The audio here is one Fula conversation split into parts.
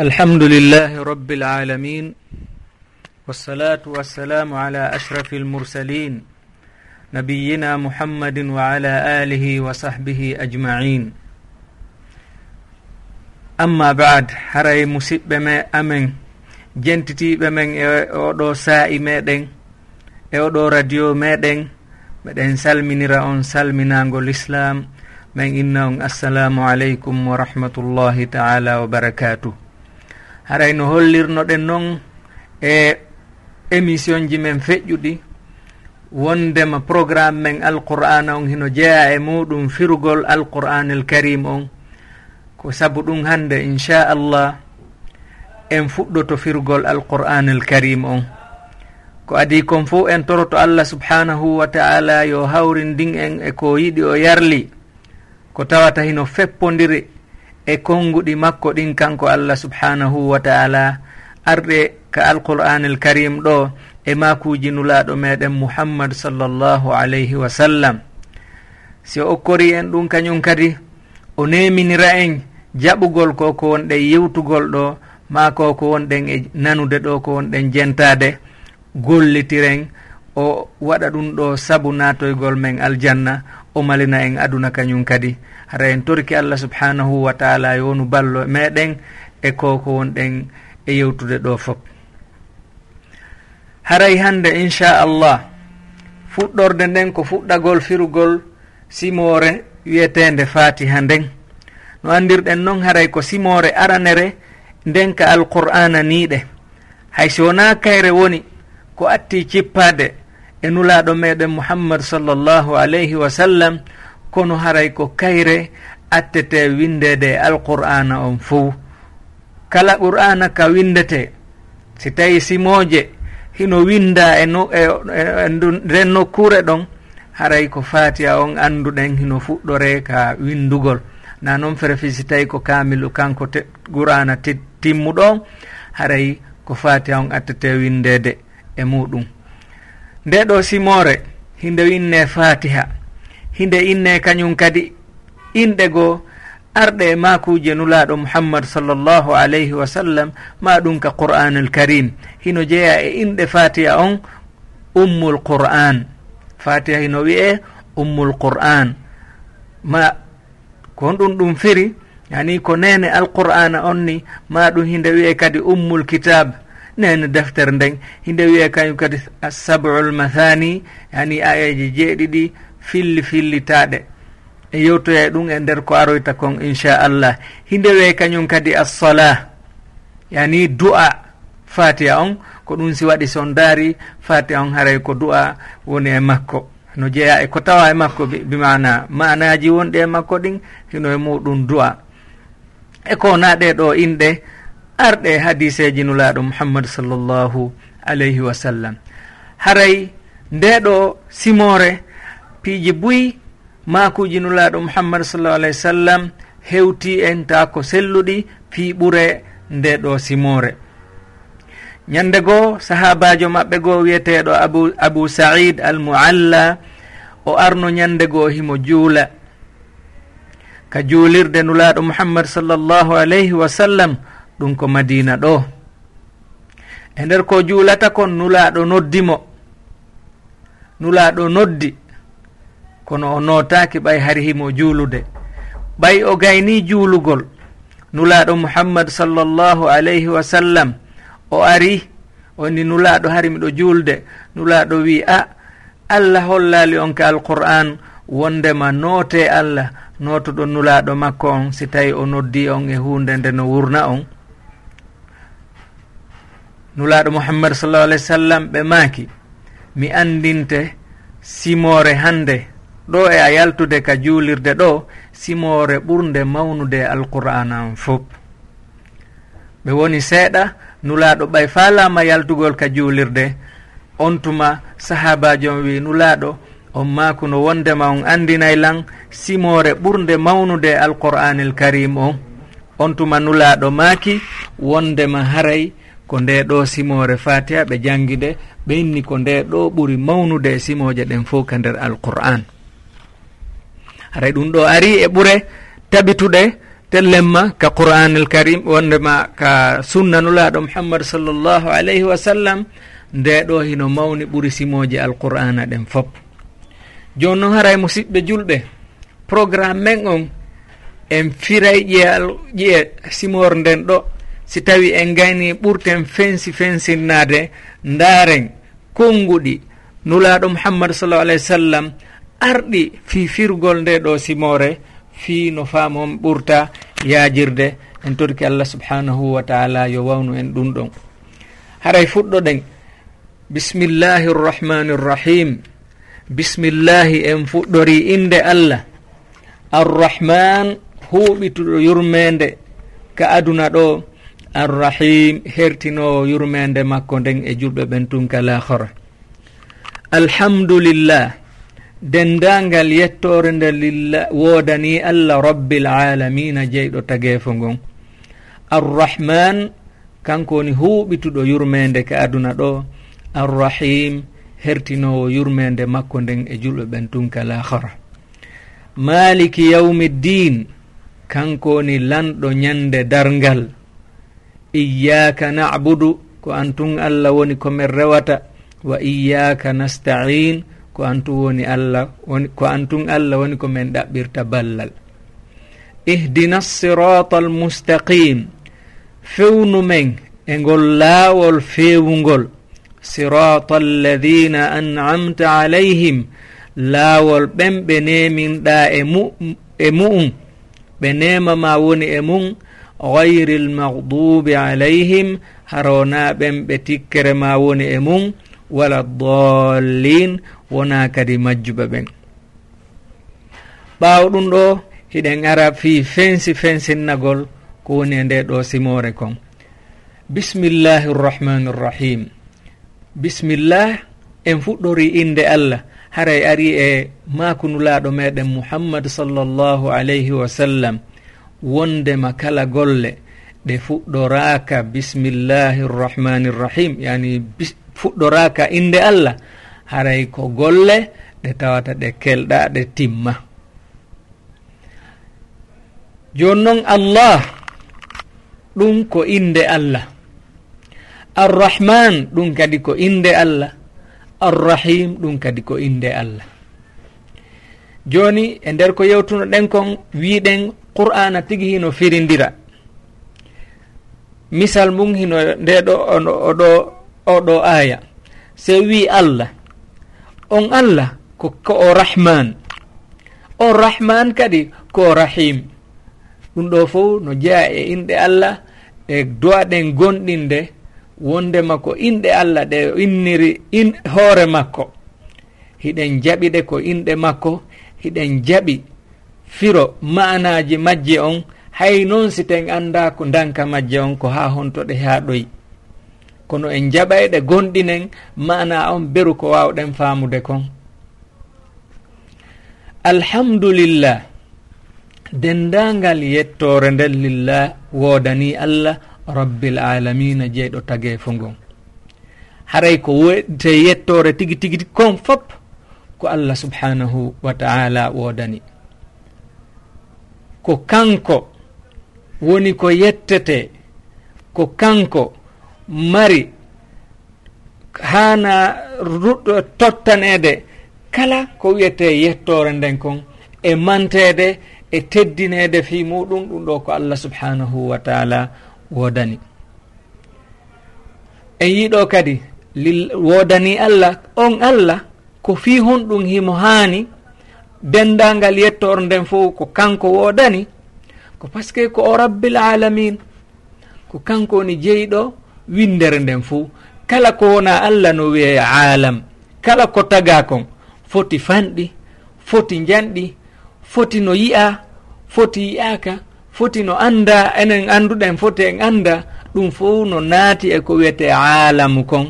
الحمد لله رب العالمين والصلاة والسلام على أشرف المرسلين نبينا محمد وعلى آله وصحبه أجمعين أما بعد haray musidɓe me amen jentitiɓe men e oɗo saa'i meɗen e oɗo radio meɗen meɗen salminira on salminagol islam min inna on assalamu aleykum wa rahmatullahi taala wa barakatuh. haray no hollirnoɗen noon e émission ji men feƴƴuɗi. Wondema programme men alqur'ana on hino jeeya e muɗum firugol alqur'anel karim on. Ko saabu ɗum hande inchallah en fuɗɗoto firgol alqur'anel karim on. Ko adi kon fo en toroto allah subhanahu wa taala yo hawrindin en e ko yiɗi o yarli ko tawata hino feppodiri e konnguɗi makko ɗin kanko allah subhanahu wa taala. Arɗe ka alqur'anel karim ɗo e makuji nulaɗo meɗen muhammad sallllahu alayhi wa sallam. Si o okkori en ɗum kañum kadi o neminira en jaɓugol ko ko wonɗen yewtugol ɗo ma ko ko wonɗen e nanude ɗo ko wonɗen jentade gollitiren o waɗa ɗum ɗo saabu natoygol men aljanna o malina en aduna kañum kadi. hara en torki allah subhanahu wa taala yownu ballo meɗen e ko ko wonɗen e yewtude ɗo fof haray hande inchallah fuɗɗorde nden ko fuɗɗagol firugol simore wiyetende fatiha nden. No andirɗen noon haray ko simore aranere nden ka alqur'ana niɗe haysi wona kayre woni ko atti cippade e nulaɗo meɗen mouhammad sallllahu alayhi wa sallam kono haray ko kayre attete windede e alqur'ana on fof kala qur'ana ka windete si tawi simoje hino winda e no e, e, e nden nokkure ɗon haray ko fatiha on anduɗen hino fuɗɗore ka windugol. Na noon fere fi si tawi ko kamilu kanko te, qur'ana timmuɗo on haray ko fatiha on attete windede e muɗum. Nde ɗo simore hinde winne fatiha. hinde inne kañum kadi. Inɗe goo arɗe e makuje nulaɗo mouhammad sallllahu alayhi wa sallam ma ɗum ka qur'anul karim hino jeeya e inɗe fatiha on ummul qur'an fatiha hino wiye ummul qur'an ma ko honɗum ɗum firi yani ko nene alqur'ana on ni ma ɗum hinde wiye kadi ummul kitab nene deftere nden hinde wiye kañum kadi asabul mathani yani ayeji jeeɗiɗi filli fillitaɗe. E yewtoya e ɗum e nder ko aroyta kon inchallah. Hinde wey kañum kadi assola yani du'a fatiha on ko ɗum si waɗi son daari fatiha on haray ko du'a woni e makko. No jeeya e ko tawa e makko bimana manaji wonɗi e makko ɗin hino e muɗum du'a. E ko naɗe ɗo inɗe arɗe hadiseji nulaɗo muhammad sallllahu alayhi wa sallam. Haray ndeɗo simore piiji buyi makuji nulaɗo muhammadu sallah alah w sallam hewti en ta ko selluɗi fi ɓure nde ɗo simore ñande goo sahabajo maɓɓe goo wiyeteɗo abu abou said al mualla o arno ñande goo himo juula. Ka juulirde nulaaɗo muhammad sallllahu alayhi wa sallam ɗum ko madina ɗo. E nder ko juulata kon nulaaɗo noddimo nulaaɗo noddi. kono o notaki ɓay hari himo juulude. Ɓay o gayni juulugol. Nulaɗo muhammad sallllahu alayhi wa sallam. O ari oni nulaɗo hari miɗo juulde. Nulaɗo wi a allah hollali on ka alqur'an. Wondema noote allah. Notoɗo nulaɗo makko on si tawi o noddi on e hunde nde no wurna on. Nulaɗo muhammad sallah alih w sallam ɓe maaki mi andinte simore hande ɗo e a yaltude ka juulirde ɗo simore ɓurde mawnude alqur'ana an fof. Ɓe woni seeɗa nulaɗo ɓay fa laama yaltugol ka juulirde. On tuma sahabajo on wi nulaɗo on maakuno wondema on andinay lan simore ɓurde mawnude alqur'anil karim on on tuma nulaɗo maaki wondema haray ko nde ɗo simore fatiha ɓe jangi nde ɓenni ko nde ɗo ɓuri mawnude e simoje ɗen fof ka nder alqur'an haray ɗum ɗo ari e ɓure tabituɗe tellemma ka qur'an al karim wondema ka sunnanulaɗo nulaɗo sallllahu alayhi wa sallam nde ɗo hino mawni ɓuri simoji alqur'ana ɗen fop. Joni noon haray musidɓe julɓe programme men on en firay ƴeyal ƴiye simor nden ɗo si tawi en gayni ɓurten fensi fensinnade ndaren konnguɗi nulaɗo muhammadu sallah alah wa sallam arɗi fifirgol nde ɗo simore. Fi no faam ɓurta yajirde en torki allah subhanahu wa taala yo wawnu en ɗum ɗon. Haray fuɗɗoɗen bismillahi rrahmani rrahim bismillahi en fuɗɗori inde allah. Arrahman huuɓituɗo yurmede ka aduna ɗo arrahim hertinowo yurmede makko nden e julɓe ɓen tun kala alhamdulillah. dendangal yettore nde lillah woodani allah rabbil alamina jeyɗo tageefo ngon. Arrahman kanko woni huuɓituɗo yurmede ka aduna ɗo. Arrahim hertinowo yurmede makko nden e julɓe ɓen tunkal ahara maliki yawmi ddin kanko woni lanɗo ñande dargal iyaka nabudu ko antun allah woni komin rewata. Wa iyaka nastain ko antu woni allah woni ko antun allah woni komin ɗaɓɓirta ballal. Ihdina sirata almustaqim fewnu men e ngol laawol feewugol sirata alladina an'amta alayhim. Laawol ɓen ɓe neminɗa e mu e mu'um. Ɓe nemama woni e mum gayri lmagdubi alayhim. Harona ɓen ɓe tikkere ma woni e mum. wala dallin wona kadi majjuɓe ɓen. Ɓaawo ɗum ɗo hiɗen ara fi fensi fensinnagol ko woni e nde ɗo simore kon. Bismillahi rrahmani rrahim bisimillah en fuɗɗori inde allah. Haray e ari e makunulaɗo meɗen muhammadu sallllahu alayhi wa sallam. Wondema kala golle ɗe fuɗɗoraka bismillahi rrahmani rrahim yani fuɗɗoraka inde allah. Haray ko golle ɗe tawata ɗe kelɗa ɗe timma. Joni noon allah ɗum ko inde allah. Arrahman ɗum kadi ko inde allah. Arrahim ɗum kadi ko inde allah. Joni e nder ko yewtuno ɗen kon wiɗen qur'ana tigi hino firindira. Misal mum hino nde ɗo oɗo oɗo aya se wi allah. On allah ko ko o rahman. O rahman kadi ko rahim. Ɗum ɗo fof no jeeya e inɗe allah e dowaɗen gonɗinde wondema ko inɗe allah ɗe inniri in hoore makko. Hiɗen jaɓiɗe ko inɗe makko hiɗen jaɓi firo ma'anaji majje on hay noon si ten anda ko danka majje on ko ha hontoɗe ha ɗoyi. kono en jaɓayɗe gonɗinen mana on beru ko wawɗen famude kon. Alhamdulillah dendangal yettore nden lillah woodani allah rabbil alamina jeyɗo tage fo ngon. Haray ko wote yettore tigi tigi kon fop ko allah subhanahu wa taala woodani. Ko kanko woni ko yettete ko kanko mari hana ruɗɗo tottanede kala ko wiyete yettore nden kon e mantede e teddinede fi muɗum ɗum ɗo ko allah subhanahu wa taala wodani en yiɗo kadi wodani allah on allah ko fi honɗum himo haani dendangal yettore nden fof ko kanko wodani ko par ce que ko o rabbil alamin ko kanko woni jeyɗo windere nden fo kala ko wona allah no wiye alam kala ko taga kon foti fanɗi foti janɗi foti no yi'a foti yi'aka foti no anda enen anduɗen foti en anda ɗum fo no naati e ko wiyete alamu kon.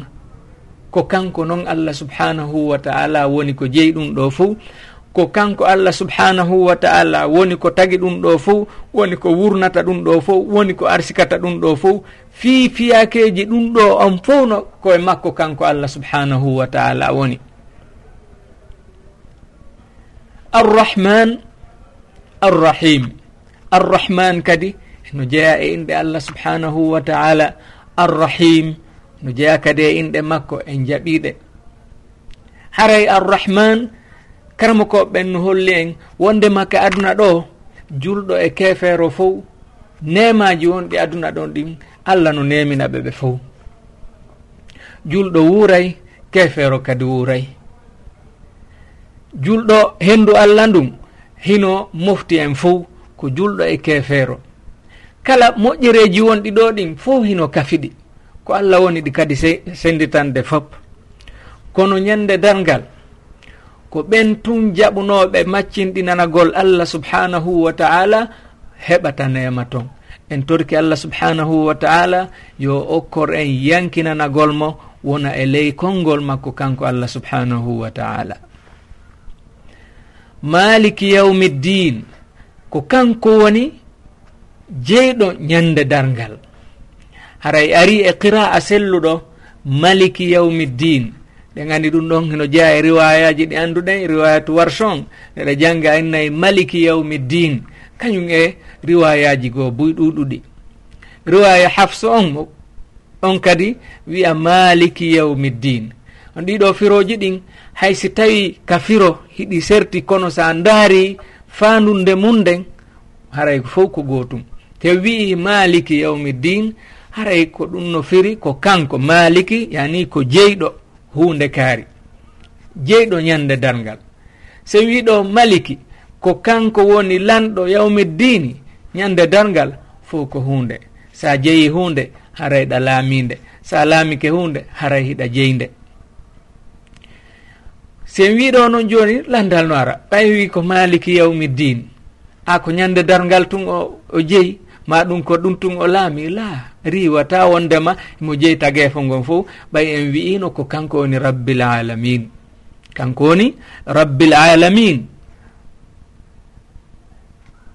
Ko kanko noon allah subhanahu wa taala woni ko jeyi ɗum ɗo fo ko kanko allah subhanahu wa taala woni ko tagi ɗum ɗo fof woni ko wurnata ɗum ɗo fof woni ko arsikata ɗum ɗo fof fii fiyakeji ɗum ɗo on fof no koye makko kanko allah subhanahu wa taala woni. Arrahman arrahim. Arrahman kadi no jeeya e inɗe allah subhanahu wa taala. Arrahim no jeeya kadi e inɗe makko en jaɓiɗe haray arrahman karama koɓeɓen no holli en wonde makka e aduna ɗo julɗo e kefeero fof nemaji wonɗi aduna ɗon ɗin allah no neminaɓe ɓe fof julɗo wuuray kefeero kadi wuuray. Julɗo hendu allah ndum hino mofti en fof ko julɗo e kefeero. Kala moƴƴereji wonɗi ɗo ɗin fof hino kafiɗi. Ko allah woni ɗi kadi senditande fop. Kono ñande dargal ko ɓen tun jaɓunoɓe maccinɗinanagol allah subhanahu wa taala heɓata nema ton. En torki allah subhanahu wa taala yo okkor en yankinanagol mo wona e ley konngol makko kanko allah subhanahu wa taala. Maliki yawmi ddin ko kanko woni jeyɗo ñande dargal haray ari e qira a selluɗo maliki yawmi ddin ɗe gandi ɗum ɗon heno jeeya e riwayaji ɗi anduɗen e riwayatu warchon. Eɗe jangga e innayi maliki yawmi din kañum e riwayaji goo buy ɗuɗuɗi riwaya hafso on on kadi wiya maliki yawmi din on ɗiɗo firoji ɗin hay si tawi ka firo hiɗi serti kono sa daari fandunde mum nden haray fof ko gotum te wii maliki yawmi din haray ko ɗum no firi ko kanko maliki yani ko jeyɗo. hunde kaari. Jeyɗo ñande dargal so wiɗo maliki ko kanko woni lanɗo yawmiddini ñande dargal fof ko hunde. Sa jeeyi hunde harayɗa laaminde. Sa laamike hunde haray hiɗa jeynde. Sen wiɗo noon joni landal no ara. Ɓay wi ko maliki yawmiddin. A ko ñande dargal tun o o jeeyi ma ɗum ko ɗum tun o laami la riwata wondema mo jeeyi geefo ngon fof ɓay en wi'ino ko kanko woni rabbil alamin kanko woni rabbil alamin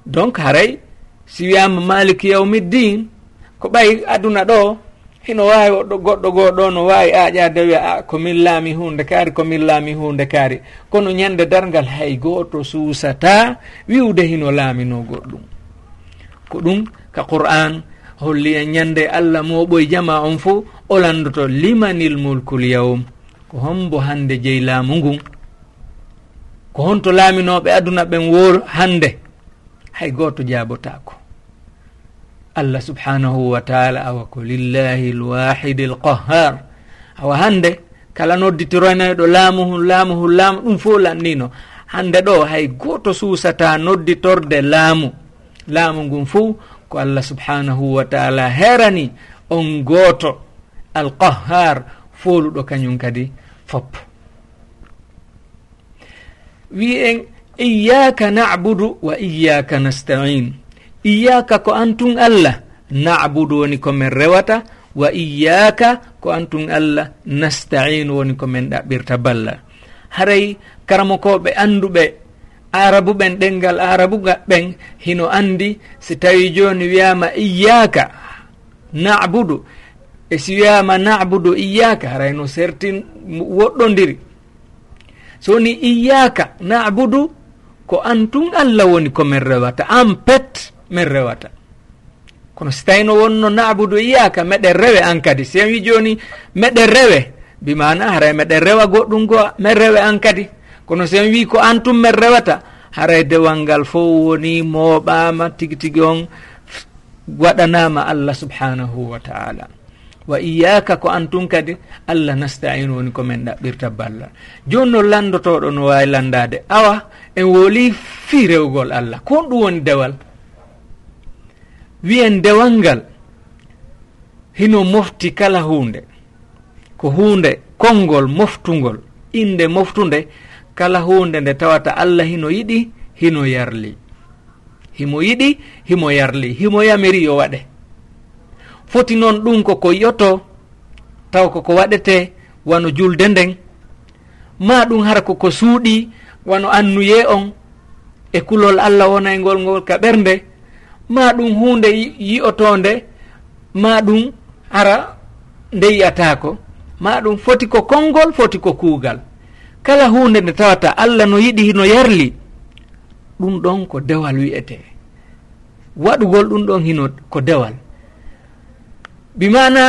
donc haray si wiyama maliki yawmiddin ko ɓay aduna ɗo hino wawi oɗo goɗɗo goo ɗo no wawi aƴade wiya ah, a komin laami hunde kaari komin laami hunde kaari. Kono ñande dargal hay goto suusata wiwde hino laamino goɗɗum. ko ɗum ka qur'an holli en ñande allah moɓoye jama on fo o landoto limanil mulkul yawm? Ko hombo hande jeyi laamu ngun. Ko honto laaminoɓe aduna ɓen wor hande hay goto jaabotako allah subhanahu wa taala awa ko lillahi lwahidi lqahar awa hande kala nodditoroynayiɗo laamuhu laamuhu laamu laamu ɗum fo lanɗino hande ɗo hay goto suusata nodditorde laamu. laamu ngun fo ko allah subhanahu wa taala herani on gooto. Alqahar fooluɗo kañum kadi fop wi en iyaka nabudu wa iyaka nastain iyaka ko antun allah nabudu woni komin rewata wa iyaka ko antun allah nastain woni komin ɗaɓɓirta balla. Haray karama koɓe anduɓe arabu ɓen ɗengal arabu ɓen hino andi si tawi joni wiyama iyaka nabudu. E si wiyama nabudu iyaka harayno sertin woɗɗodiri sowoni iyaka nabudu ko an tun allah woni komin rewata an pet min rewata. Kono si tawino wonno nabudu iyaka meɗen rewe an kadi. Sen wi joni meɗen rewe bimana haray meɗen rewa goɗɗum go min rewe an kadi. kono sen wi ko an tum rewata haray dewal ngal fo woni mooɓama tigi tigi on waɗanama allah subhanahu wa taala. Wa iyaka ko antum kadi allah nastain woni komin ɗaɓɓirta ballal joni no landotoɗo no wawi landade awa en woli fi rewgol allah. Ko ɗum woni dewal? Wiyen dewal ngal hino mofti kala hunde ko hunde konngol moftugol inde moftude kala hunde nde tawata allah hino yiɗi hino yarli. Himo yiɗi himo yarli. Himo yamiri yo waɗe. Foti noon ɗum koko yoto taw koko waɗete wano julde nden. Ma ɗum hara koko suuɗi wano annuye on e kulol allah wona e ngol ngol ka ɓernde. Ma ɗum hunde yi'otonde ma ɗum ara nde yiyatako ma ɗum foti ko konngol foti ko kuugal. kala hunde nde tawata allah no yiɗi no yarli ɗum ɗon ko dewal wi'ete. Waɗugol ɗum ɗon hino ko dewal. Bimana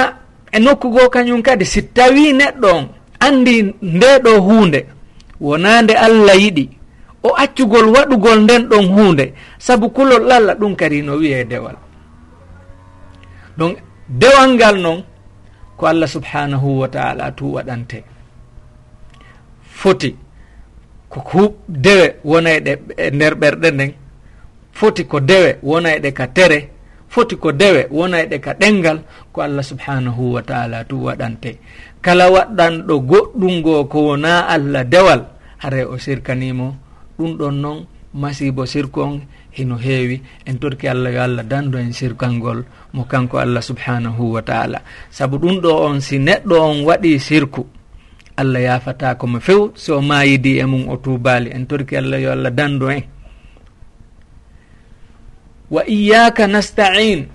e nokku goo kañum kadi si tawi neɗɗo on andi ndeɗo hunde wona nde allah yiɗi o accugol waɗugol nden ɗon hunde saabu kulol allah ɗum kadi no wiye dewal. Donc dewal ngal noon ko allah subhanahu wa taala tu waɗante. foti ko dewe wona e ɗe nder ɓerɗe nden foti ko dewe wona e ɗe ka tere foti ko dewe wona e ɗe ka ɗengal ko allah subhanahu wa taala tu waɗante. Kala waɗɗanɗo goɗɗum ngo ko wona allah dewal hare o sirkanimo ɗum ɗon noon masibo sirku on hino heewi. En torki allah yo allah dando en sirkalngol mo kanko allah subhanahu wa taala. Saabu ɗum ɗo on si neɗɗo on waɗi sirku. allah yafata komo few so o mayidi e mum o tubali en torki allah yo allah dandu en. Wa iyaka nastain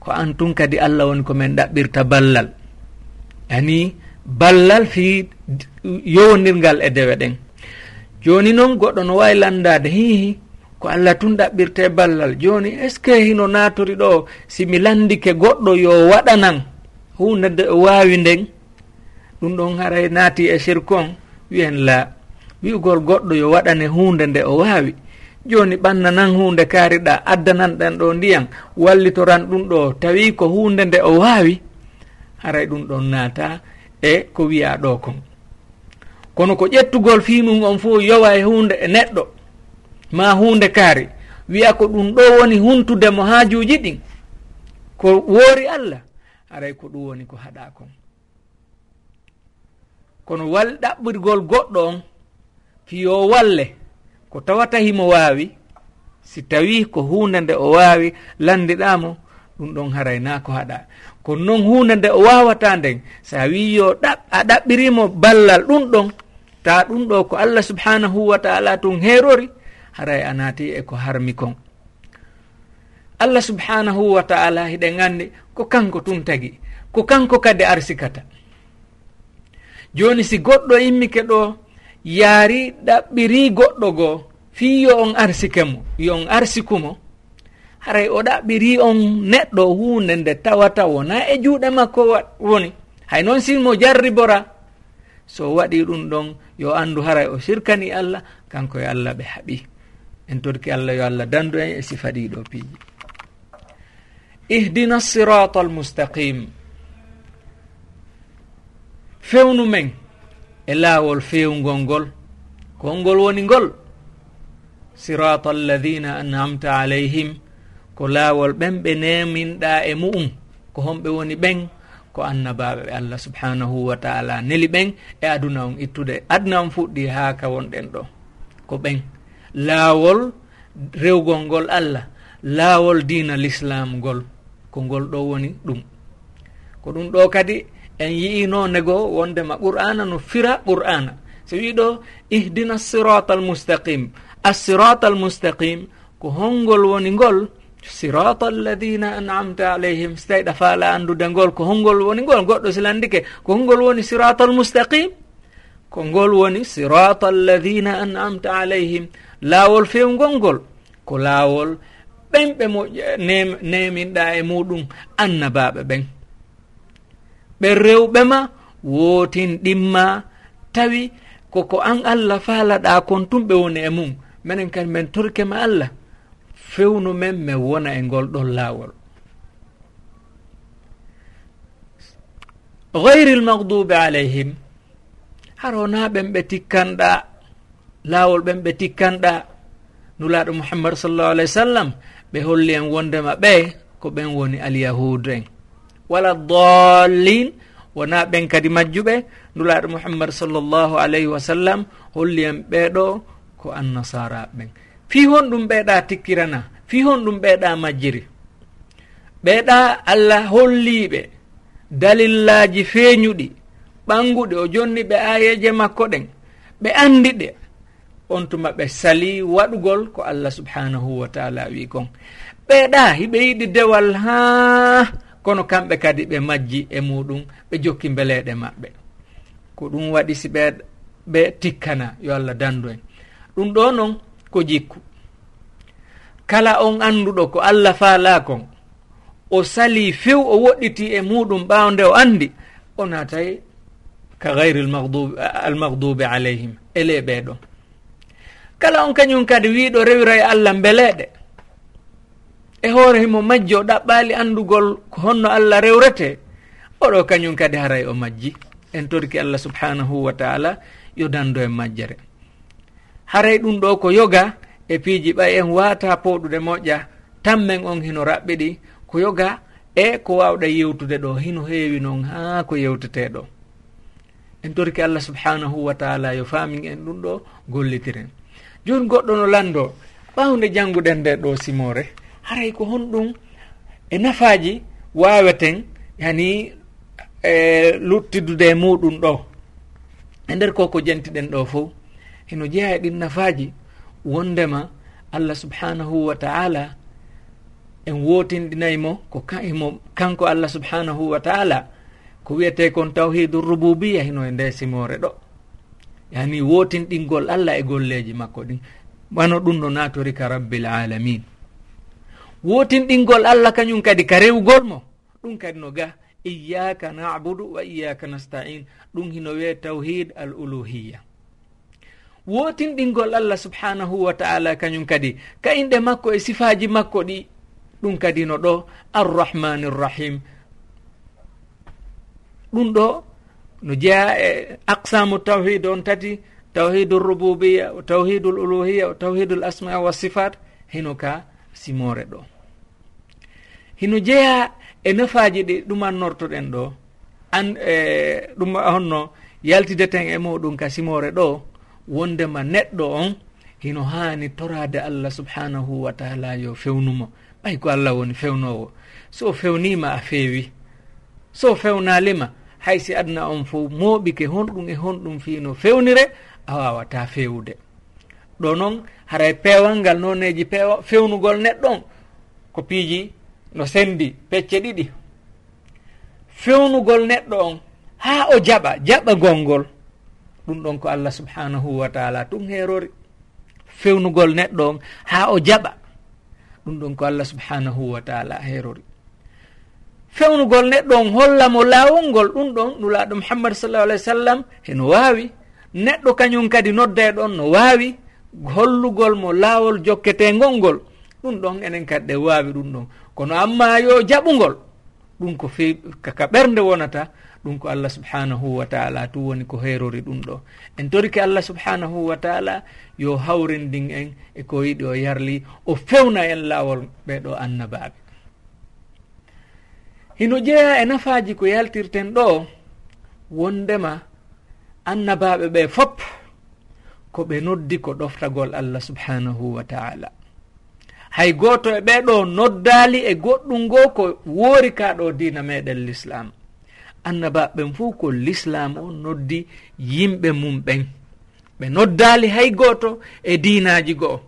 ko an tun kadi allah woni komin ɗaɓɓirta ballal. Ani ballal fi yowodirgal e dewe ɗen joni noon goɗɗo no wawi landade hihi ko allah tun ɗaɓɓirte ballal. Joni est ce que hino natori ɗo simi landike goɗɗo yo waɗanan? Hunde wawi nden. ɗum ɗon haray naati e sirkon wiyen la wi'ugol goɗɗo yo waɗane hunde nde o waawi. Joni ɓannanan hunde kaariɗa addananɗan ɗo ndiyam wallitoran ɗum ɗo tawi ko hunde nde o waawi. Haray ɗum ɗon naata e ko wiya ɗo kon. Kono ko ƴettugol fimum on fo yowa e hunde e neɗɗo ma hunde kaari wiya ko ɗum ɗo woni huntudemo haajuji ɗin ko woori allah aray ko ɗum woni ko haɗa kon. kono wal ɗaɓɓirgol goɗɗo on fiyo walle ko tawata himo waawi si tawi ko hunde nde o waawi landiɗamo ɗum ɗon harayna ko haɗa. Kono noon hunde nde o wawata nden sa wiyo ɗaɓ a ɗaɓɓirimo ballal ɗum ɗon ta ɗum ɗo ko allah subhanahu wa taala tun herori haray a naati e ko harmi kon. Allah subhanahu wa taala hiɗen anndi ko kanko tun tagi ko kanko kadi arsikata. joni si goɗɗo immike ɗo yaari ɗaɓɓiri goɗɗo goo fi yo on arsike mo yo on arsikumo haray o ɗaɓɓiri on neɗɗo hunde nde tawata wona e juuɗe makko woni. Hay noon sinmo jarribora so waɗi ɗum ɗon yo andu haray o sirkani allah kanko e allah ɓe haaɓi en torki allah yo allah dandu en e sifaɗiɗo piiji. Ihdina sirata almustaqim fewnu men e laawol fewngol ngol. Kongol woni ngol. Sirata alladina an'amta alayhim ko laawol ɓen ɓe neminɗa e mu'um ko homɓe woni ɓen ko annabaɓe ɓe allah subhanahu wa taala neli ɓen e aduna on ittude. Aduna on fuɗɗi ha ka wonɗen ɗo ko ɓen. Laawol rewgol ngol allah laawol dina l'islam ngol ko ngol ɗo woni ɗum. Ko ɗum ɗo kadi en yi'ino nego wondema qur'ana no fira qur'ana. So wi ɗo ihdina sirata almustaqim assirata almustaqim ko holngol woni ngol sirata alladina anamta alayhim. So tawi ɗa faala anndude ngol ko holngol woni ngol goɗɗo silandike ko holngol woni sirata almustaqim ko ngol woni sirata alladina anamta alayhim. Laawol fewngol ngol ko laawol ɓen ɓe mo neminɗa e muɗum annabaɓe ɓen. ɓen rewɓe ma wotin ɗimma tawi koko an allah faalaɗa kon tum ɓe woni e mum. Minen kadi min torkema allah fewnu men mi wona e ngol ɗon laawol. Gayri lmagdubi alayhim harona ɓen ɓe tikkanɗa laawol ɓen ɓe tikkanɗa. Nulaɗo muhammadu sallllahu alih w sallam ɓe holli en wondema ɓe ko ɓen woni alyahud en. wala dallin wona ɓen kadi majjuɓe nulaɗo muhammad sallllahu alayhi wa sallam holli en ɓeeɗo ko annasara ɓen. Fi hon ɗum ɓeeɗa tikkirana fi hon ɗum ɓeeɗa majjiri. Ɓeeɗa allah holliɓe dalillaji feeñuɗi ɓanguɗi o jonni ɓe ayeje makko ɗen ɓe andi ɗe. On tuma ɓe sali waɗugol ko allah subhanahu wa taala wi kon. Ɓeeɗa hiɓe yiɗi dewal haa kono kamɓe kadi ɓe majji e muɗum ɓe jokki beleɗe maɓɓe. Ko ɗum waɗi si ɓe ɓe tikkana yo allah dandu en. Ɗum ɗo noon ko jikku. Kala on annduɗo ko allah faalakon o sali few o woɗɗiti e muɗum ɓaawo nde o anndi o naatay ka gayri almagdubi alayhim ele ɓeeɗon kala on kañum kadi wiiɗo rewira e allah mbeleeɗe e hoore himo majji o ɗaɓɓaali anndugol ko honno allah rewrete oɗo kañum kadi haray o majji. En torki allah subhanahu wa taala yo dando e majjere. Haray ɗum ɗo ko yoga e piiji ɓay en waata powɗude moƴƴa tammen on hino raɓɓiɗi ko yoga e ko wawɗa yewtude ɗo hino heewi noon haa ko yewteteɗo en torki allah subhanahu wa taala yo faamin en ɗum ɗo gollitiren. Joni goɗɗo no lando ɓawde jannguɗen nde ɗo simore haray ko honɗum e nafaji waweten yani e luttidude e muɗum ɗo. E nder koko jantiɗen ɗo fo heno jeeya e ɗin nafaji wondema allah subhanahu wa taala en wotinɗinaymo ko kaimo e kanko allah subhanahu wa taala ko wiyete kon tawhidu rububiya hino e nde simore ɗo. Yani wotinɗingol allah e golleji makko ɗin. Wano ɗum no natori ka rabbil alamin wotinɗingol allah kañum kadi ka rewgol mo. Ɗum kadi no ga. Iyaka nabudu wa iyaka nastain. Ɗum hino wee tawhid al uluhiya wotinɗingol allah subhanahu wa taala kañum kadi ka inɗe makko e sifaji makko ɗi ɗum kadi no ɗo arrahmani rrahim ɗum ɗo no jeeya e aqsamu tawhid on tati tawhidu rububiya o tawhidu l uluhiya o tawhidu l asma wa sifat hino ka simore ɗo. Hino jeeya e nafaji ɗi ɗumannortoɗen ɗo an e ɗum honno yaltideten e muɗum ka simore ɗo wondema neɗɗo on hino haani torade allah subhanahu wa taala yo fewnumo ɓay ko allah woni fewnowo. So fewnima a feewi. So fewnalima hay si adna on fo mooɓike honɗum e honɗum fino fewnire a wawata fewude. Ɗo noon haray peewal ngal noneji peewa fewnugol neɗɗon ko piiji no sendi pecce ɗiɗi. Fewnugol neɗɗo on ha o jaɓa jaɓa golngol ɗum ɗon ko allah subhanahu wa taala tum herori fewnugol neɗɗo on ha o jaɓa ɗum ɗon ko allah subhanahu wa taala herori fewnugol neɗɗo on hollamo laawol ngol ɗum ɗon nulaaɗo muhammad sallah alah w sallam heno waawi. Neɗɗo kañum kadi nodda e ɗon no waawi. hollugol mo laawol jokketegol ngol ɗum ɗon enen kadi ɗe waawi ɗum ɗon. Kono amma yo jaɓugol ɗum ko fe kaka ɓernde wonata ɗum ko allah subhanahu wa taala tu woni ko herori ɗum ɗo. En torike allah subhanahu wa taala yo hawrindin en e ko yiɗi o yarli o fewna en laawol ɓeɗo annabaɓe hino jeeya e nafaji ko yaltirten ɗo wondema annabaɓe ɓe fopp ko ɓe noddi ko ɗoftagol allah subhanahu wa taala. Hay goto e ɓeɗo noddali e goɗɗum ngo ko woori ka ɗo dina meɗen l'islam. Annabaɓen fuu ko l'islam o noddi yimɓe mum ɓen. Ɓe noddali hay goto e dinaji go'o.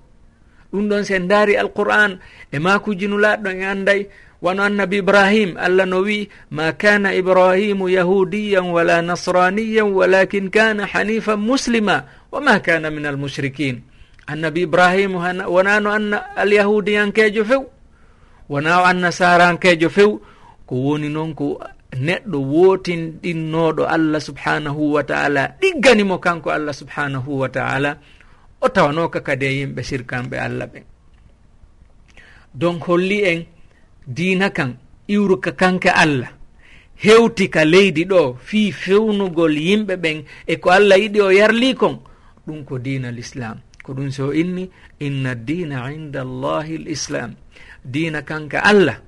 Ɗum ɗon sen daari alquran e makujinulaɗo en e anday wano annabi ibrahim allah no wi ma kana ibrahimu yahudiyan wala nasraniyan walakin kana hanifan muslima wa ma kana min almushrikin annabi ibrahimu wonano anna alyahudiyankejo few wona o annasarankejo few ko woni noon ko neɗɗo wotinɗinnoɗo allah subhanahu wa taala ɗigganimo kanko allah subhanahu wa taala o tawanoka kadi e yimɓe sirkanɓe allah ɓen. Donc holli en diina kan iwruka kanke allah. Hewti ka leydi ɗo fii fewnugol yimɓe ɓen e ko allah yiɗi o yarli kon ɗum ko diina l' islam ko ɗum so inni inna dina inda allahi l islam diina kanka allah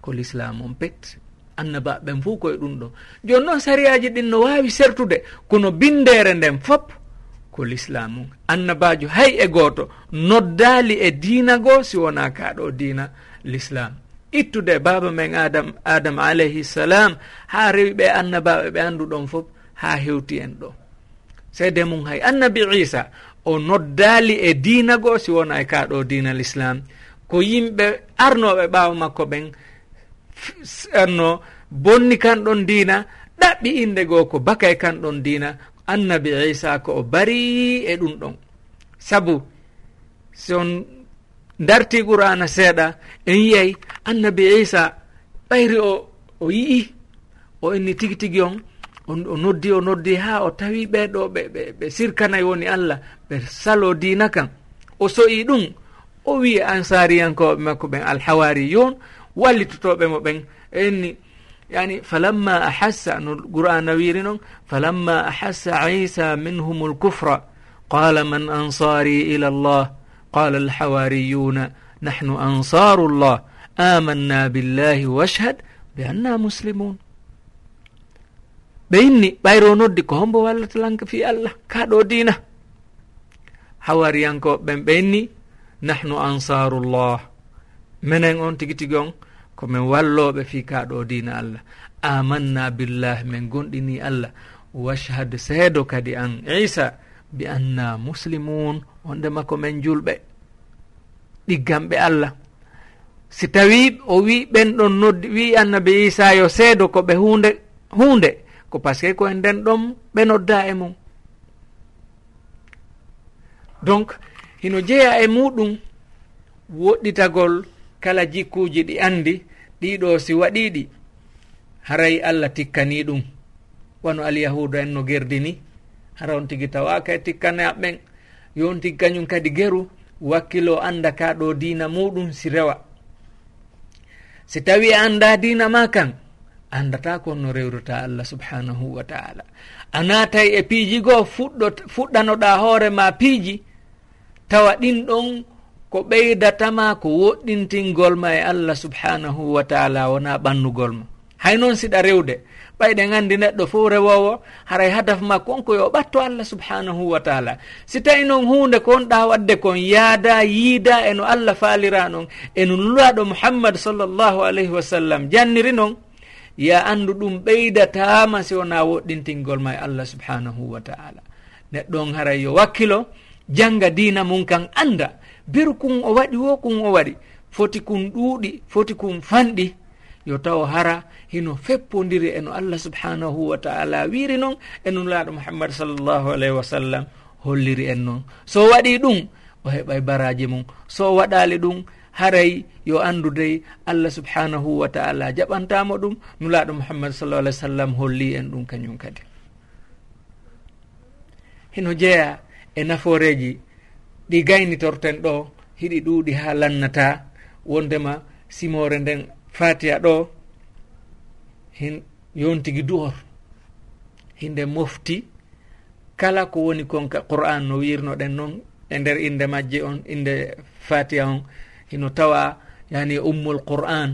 ko l' islam on pet. Annaba ɓen fof koye ɗum ɗo. Joni noon sariyaji ɗin no wawi sertude kono bindere nden fop ko l'islam on. Annabajo hay e goto noddali e diina goo si wona kaɗo diina l'islam. ittude baaba men adam adama alayhi salam ha rewi ɓe annabaɓe ɓe anduɗon fof ha hewti en ɗo. Seede mum hay annabi isa o noddali e diina goo si wona e kaɗo diinal islam ko yimɓe arnoɓe ɓawa makko ɓen anno bonni kanɗon dina ɗaɓɓi inde goo ko baka e kanɗon dina annabi isa ko o bari e ɗum ɗon. Saabu si on darti qur'ana seeɗa en yiyay annabi isa ɓayri o o yii o inni tigi tigi on o noddi o noddi ha o tawi ɓeɗo ɓe ɓe sirkanayi woni allah ɓe salo dina kan o soyi ɗum o wi ansariyankoɓe makko ɓen alhawari yon wallitotoɓe mo ɓen. Enni yani falamma ahassa no qur'ana wiri noon falamma ahassa isa minhum lkufra qala man ansari ila llah qala قال nahnu ansaru llah amanna billahi washhad be anna muslimun ɓe inni ɓayro noddi ko hombo wallatalanka fi allah ka ɗo hawariyanko ɓen ɓe inni nahnu ansaru llah minen on tigi tigi on komin walloɓe fi ka ɗo diina allah amanna billah min gonɗini allah washhad seedo kadi an isa bi anna muslimun wondema ko men julɓe. Ɗigganɓe allah. Si tawi o wi ɓen ɗon noddi wi annabi isa yo seedo ko ɓe hunde hunde ko par ce que koye nden ɗon ɓe nodda e mum. Donc hino jeeya e muɗum woɗɗitagol kala jikkuji ɗi andi ɗiɗo si waɗiɗi haray allah tikkani ɗum. Wano alyahuda en no gerdi ni haron tigi tawaka e tikkane aɓɓen yonti kañum kadi geru wakkilo anda ka ɗo dina muɗum si rewa. Si tawi anda dina ma kan andata kon no rewrata allah subhanahu wa taala. A natay e piiji goo fuɗɗo fuɗɗanoɗa hoorema piiji tawa ɗin ɗon ko ɓeydatama ko woɗɗintingol ma e allah subhanahu wa taala wona ɓannugol ma. Hay noon siɗa rewde. ɓayɗen andi neɗɗo fof rewowo haray hadaf makko on ko yo ɓatto allah subhanahu wa taala. Si tawi noon hunde ko onɗa wadde kon yaada yiida eno allah faalira noon eno nulaɗo muhammad sallllahu alayhi wa sallam. Janniri noon ya andu ɗum ɓeydatama si wona woɗɗintingol ma e allah subhanahu wa taala. Neɗɗo on haray yo wakkilo janga dina mum kan anda beru kun o waɗi wo kun o waɗi. Foti kun ɗuuɗi foti kun fanɗi. yo taw hara hino feppodiri eno allah subhanahu wa taala wiri noon eno laaɗo muhammad sallllahu alayhi wa sallam holliri en noon so waɗi ɗum o heɓay baraji mum. So waɗali ɗum haray yo andu dey allah subhanahu wa taala jaɓantamo ɗum nulaɗo muhammad sallah alih w sallam holli en ɗum kañum kadi. Hino jeeya e naforeji ɗi gaynitorten ɗo hiɗi ɗuuɗi ha lannata wondema simore nden fatiya ɗo hin yontigi duhor. Hinde mofti kala ko woni konka qur'an no wirnoɗen noon e nder inde majje on inde fatiya on hino tawa yani ummul qur'an.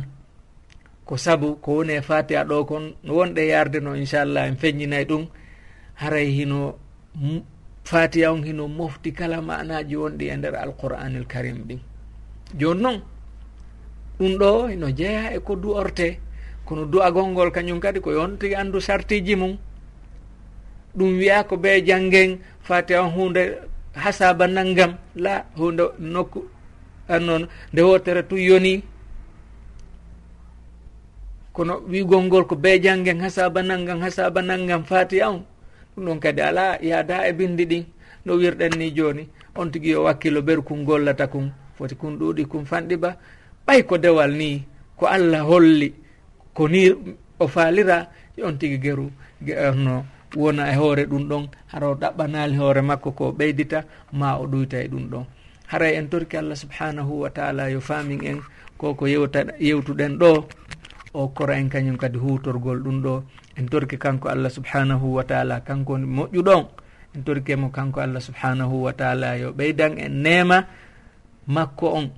Ko sabu ko woni e fatiha ɗo kon no wonɗe yarde no inchallah en feññinay ɗum haray hino fatiha on hino mofti kala manaji wonɗi e nder alqur'anil karim ɗin. Joni noon ɗum ɗo no jeeya e ko du'orte. Kono du'agol ngol kañum kadi ko yon tigi anndu sartiji mum. Ɗum wiya ko be janngen fati on hunde hasaba naggam la hunde nokku an noon nde wotere tu yoni. Kono wigol ngol ko be janngen hasaba naggam hasaba naggam fati on ɗum ɗon kadi ala yaada e bindi ɗin. No wirɗen ni joni on tigui yo wakkilo ɓeru kun gollata kum foti kum ɗuuɗi kum fanɗi ba. ɓay ko dewal ni ko allah holli ko ni o faalira on tigi geru no wona e hoore ɗum ɗon hara o ɗaɓɓanali hoore makko ko ɓeydita ma o ɗoyta e ɗum ɗon. Haray en torki allah subhanahu wa taala yo famin en koko yewta yewtuɗen ɗo o kora en kañum kadi hutorgol ɗum ɗo. En torki kanko allah subhanahu wa taala kanko woni moƴƴuɗon. En torkimo kanko allah subhanahu wa taala yo ɓeydan en nema makko on.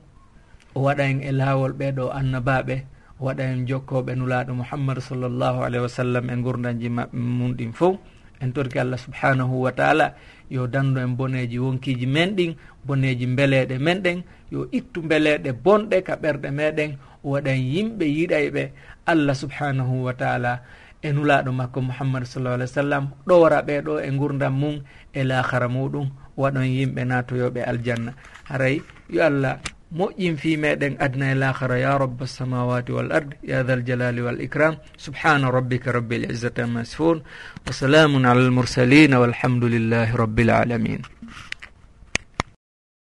o waɗa en e laawol ɓeɗo annabaɓe o waɗa en jokkoɓe nulaɗo mouhammadou sallllahu alayhi wa sallam e gurdanji maɓɓe mum ɗin fof. En torki allah subhanahu wa taala yo dandu en boneji wonkiji men ɗin boneji beleɗe men ɗen yo ittu beleɗe bonɗe ka ɓerɗe meɗen waɗan yimɓe yiɗayɓe. Allah subhanahu wa taala e nulaɗo makko mouhammadu sallah alih w sallam ɗowra ɓeɗo e gurdam mum e lahara muɗum waɗon yimɓe natoyoɓe aljanna. Haray yo allah moƴƴin fi meɗen adna e lahara ya rabba alsamawati wal ard ya dha aljalali wal ikram subhana rabbika rabbi lizzati amma yasifun wa salamun ala almursalin walhamdulillahi rabbil alamin.